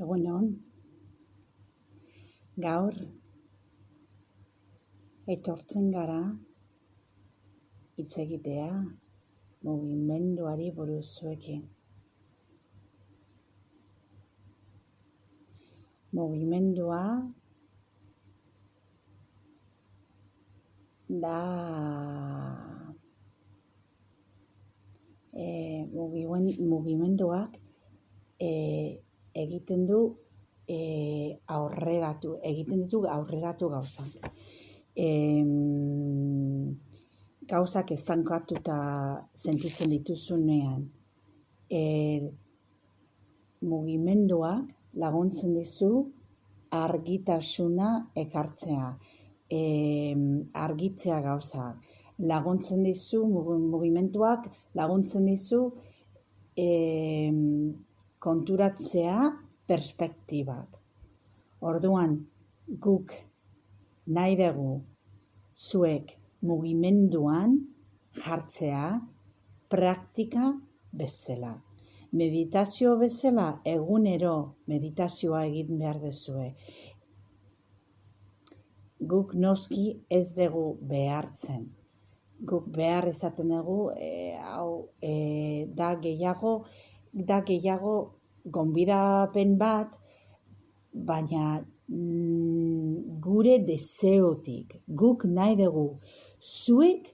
Egun hon, gaur, etortzen gara, hitz egitea, mugimenduari buruz zuekin. Mugimendua da e, mugimenduak e, egiten du e, aurreratu, egiten ditu aurreratu gauzak. E, gauzak estankatuta sentitzen dituzunean, e, mugimenduak laguntzen dizu argitasuna ekartzea, e, argitzea gauzak. Laguntzen dizu, mugimenduak laguntzen dizu e, konturatzea perspektibak. Orduan, guk nahi dugu zuek mugimenduan jartzea praktika bezala. Meditazio bezala egunero meditazioa egin behar dezue. Guk noski ez dugu behartzen. Guk behar esaten dugu, e, hau, e, da gehiago, da gehiago gonbidapen bat, baina mm, gure deseotik, guk nahi dugu zuek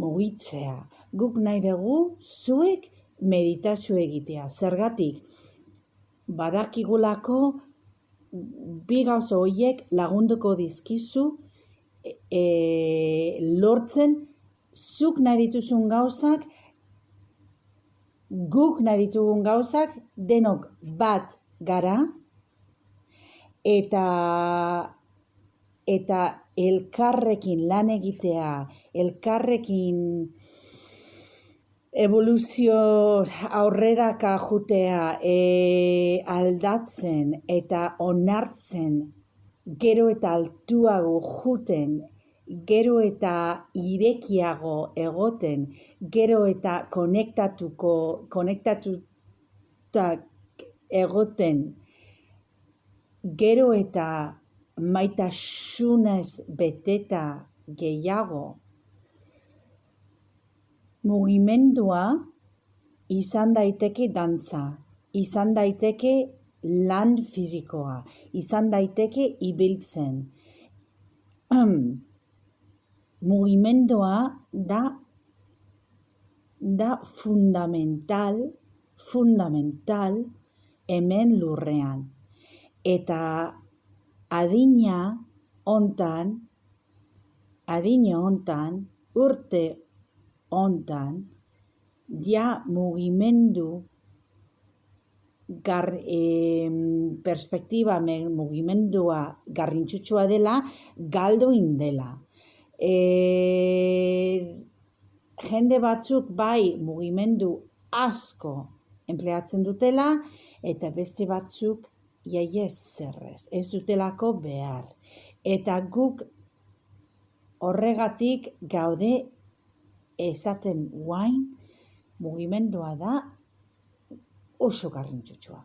mugitzea, guk nahi dugu zuek meditazio egitea. Zergatik, badakigulako bi gauza horiek lagunduko dizkizu e, e lortzen zuk nahi dituzun gauzak guk nahi ditugun gauzak denok bat gara eta eta elkarrekin lan egitea, elkarrekin evoluzio aurreraka jutea e, aldatzen eta onartzen gero eta altuago juten gero eta irekiago egoten, gero eta konektatuko, konektatutak egoten, gero eta maitasunez beteta gehiago, mugimendua izan daiteke dantza, izan daiteke lan fizikoa, izan daiteke ibiltzen. mugimendua da da fundamental fundamental hemen lurrean. Eta adina hontan adina hontan urte hontan ja mugimendu gar, e, perspektiba mugimendua garrintxutsua dela galdo indela e, jende batzuk bai mugimendu asko empleatzen dutela eta beste batzuk jaiez zerrez, ez dutelako behar. Eta guk horregatik gaude esaten guain mugimendua da oso garrintxutxua.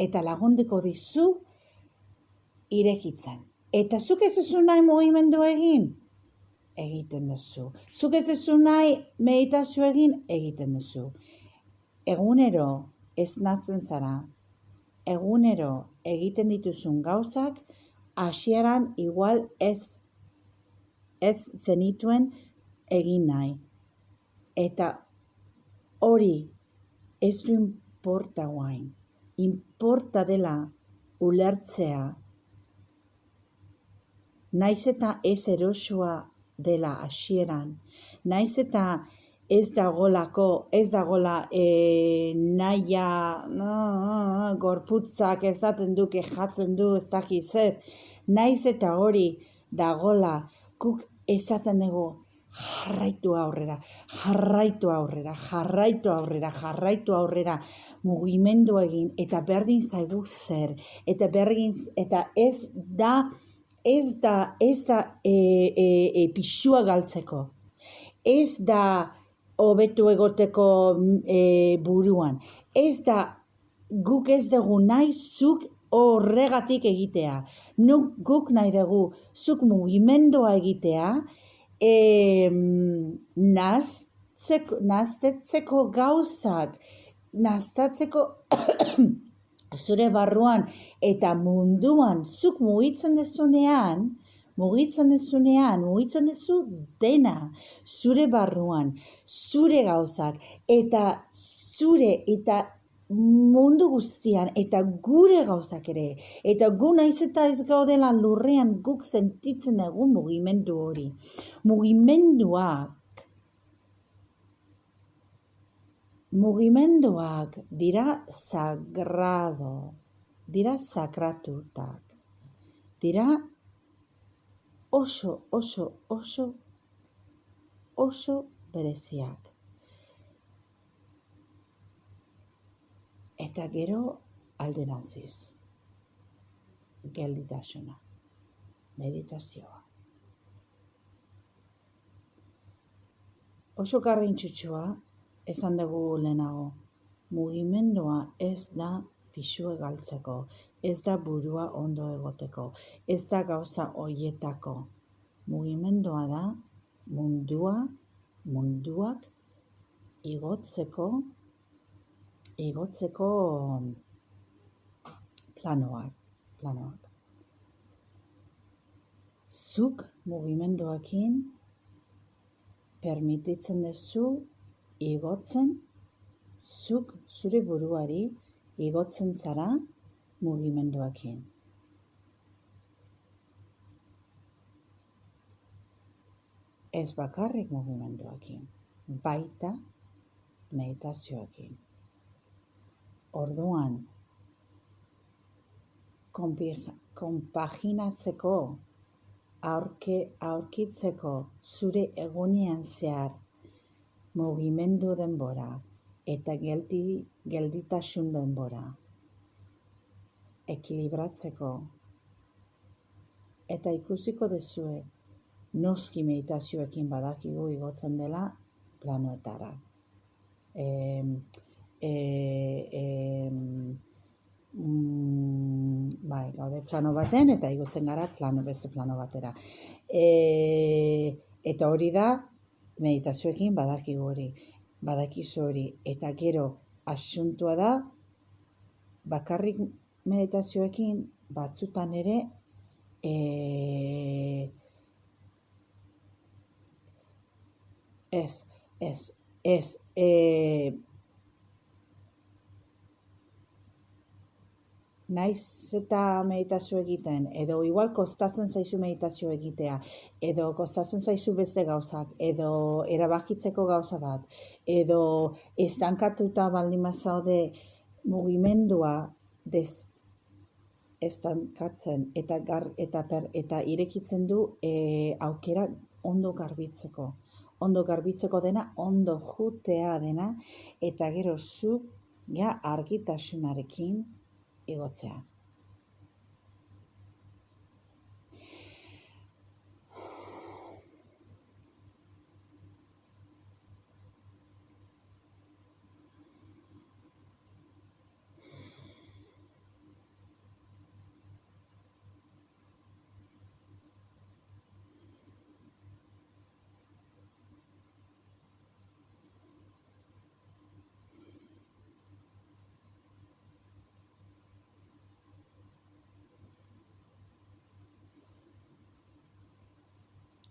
Eta lagundeko dizu irekitzen. Eta zuk ez ezu nahi mugimendu egin? Egiten duzu. Zuk ez ezu nahi meditazio egin? Egiten duzu. Egunero ez natzen zara. Egunero egiten dituzun gauzak, hasieran igual ez, ez zenituen egin nahi. Eta hori ez du importa guain. Importa dela ulertzea naiz eta ez erosua dela hasieran, naiz eta ez dagolako, ez dagola e, naia no, gorputzak ezaten du, jatzen du, ez dakiz zer, naiz eta hori dagola, kuk ezaten dugu, jarraitu aurrera, jarraitu aurrera, jarraitu aurrera, jarraitu aurrera, mugimendu egin, eta berdin zaigu zer, eta berdin, eta ez da, ez da, ez da e, e, e, pixua galtzeko. Ez da hobetu egoteko e, buruan. Ez da, guk ez dugu nahi zuk horregatik egitea. Nuk, guk nahi dugu zuk mugimendua egitea, e, naztetzeko gauzak, naztatzeko zure barruan eta munduan zuk mugitzen dezunean, mugitzen dezunean, mugitzen dezu dena zure barruan, zure gauzak eta zure eta mundu guztian eta gure gauzak ere eta gu naiz eta ez gaudela lurrean guk sentitzen dugu mugimendu hori. Mugimenduak mugimenduak dira sagrado, dira sakratutak, dira oso, oso, oso, oso bereziak. Eta gero alderantziz, gelditasuna, meditazioa. Oso garrintxutxua esan dugu lehenago, mugimendua ez da pixue galtzeko, ez da burua ondo egoteko, ez da gauza hoietako. Mugimendua da mundua, munduak igotzeko, igotzeko planoak, planoak. Zuk mugimenduakin permititzen dezu igotzen, zuk zure buruari igotzen zara mugimenduakin. Ez bakarrik mugimenduakin, baita meditazioakin. Orduan, konpaginatzeko, aurke, aurkitzeko zure egunean zehar mugimendu denbora eta geldi, gelditasun denbora ekilibratzeko eta ikusiko dezue noski meditazioekin badakigu igotzen dela planoetara. E, e, e, mm, bai, gaude plano baten eta igotzen gara plano beste plano batera. E, eta hori da meditazioekin badaki hori, badakizu hori, eta gero asuntua da, bakarrik meditazioekin batzutan ere, e, ez, ez, ez, e, naiz eta meditazio egiten, edo igual kostatzen zaizu meditazio egitea, edo kostatzen zaizu beste gauzak, edo erabakitzeko gauza bat, edo estankatuta baldin mazaude mugimendua des estankatzen eta gar, eta per, eta irekitzen du e, aukera ondo garbitzeko. Ondo garbitzeko dena, ondo jutea dena, eta gero zu ja argitasunarekin 一个车。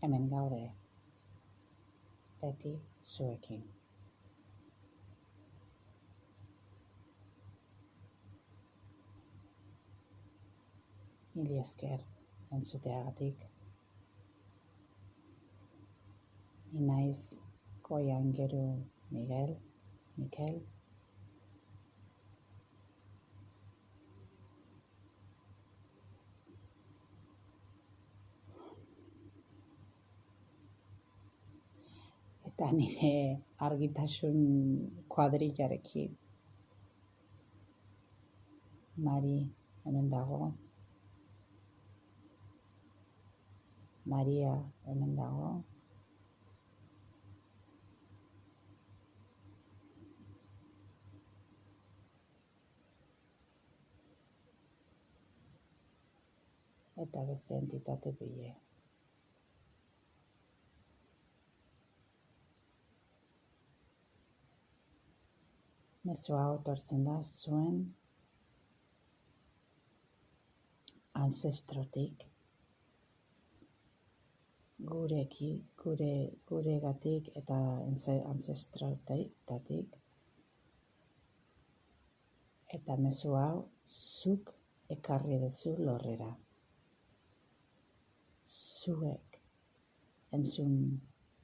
Hemen gaude, beti zuekin. Mili esker entzuteagatik. Inaiz koian geru Miguel, Mikel, ტანინე არ გიტაშუნ კვადრიჯარექი მარი ემენდაღო მარია ემენდაღო ეტავეს ენტიტატებიე Mezu hau tortzen da zuen ancestrotik, gureki, gure, guregatik eta ancestrotatik, eta mezu hau zuk ekarri dezu lorrera. Zuek entzun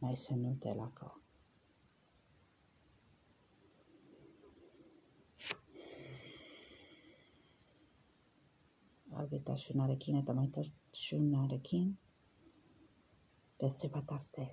nahi zenutelako. Argitasunarekin eta maitasunarekin beste bat arte.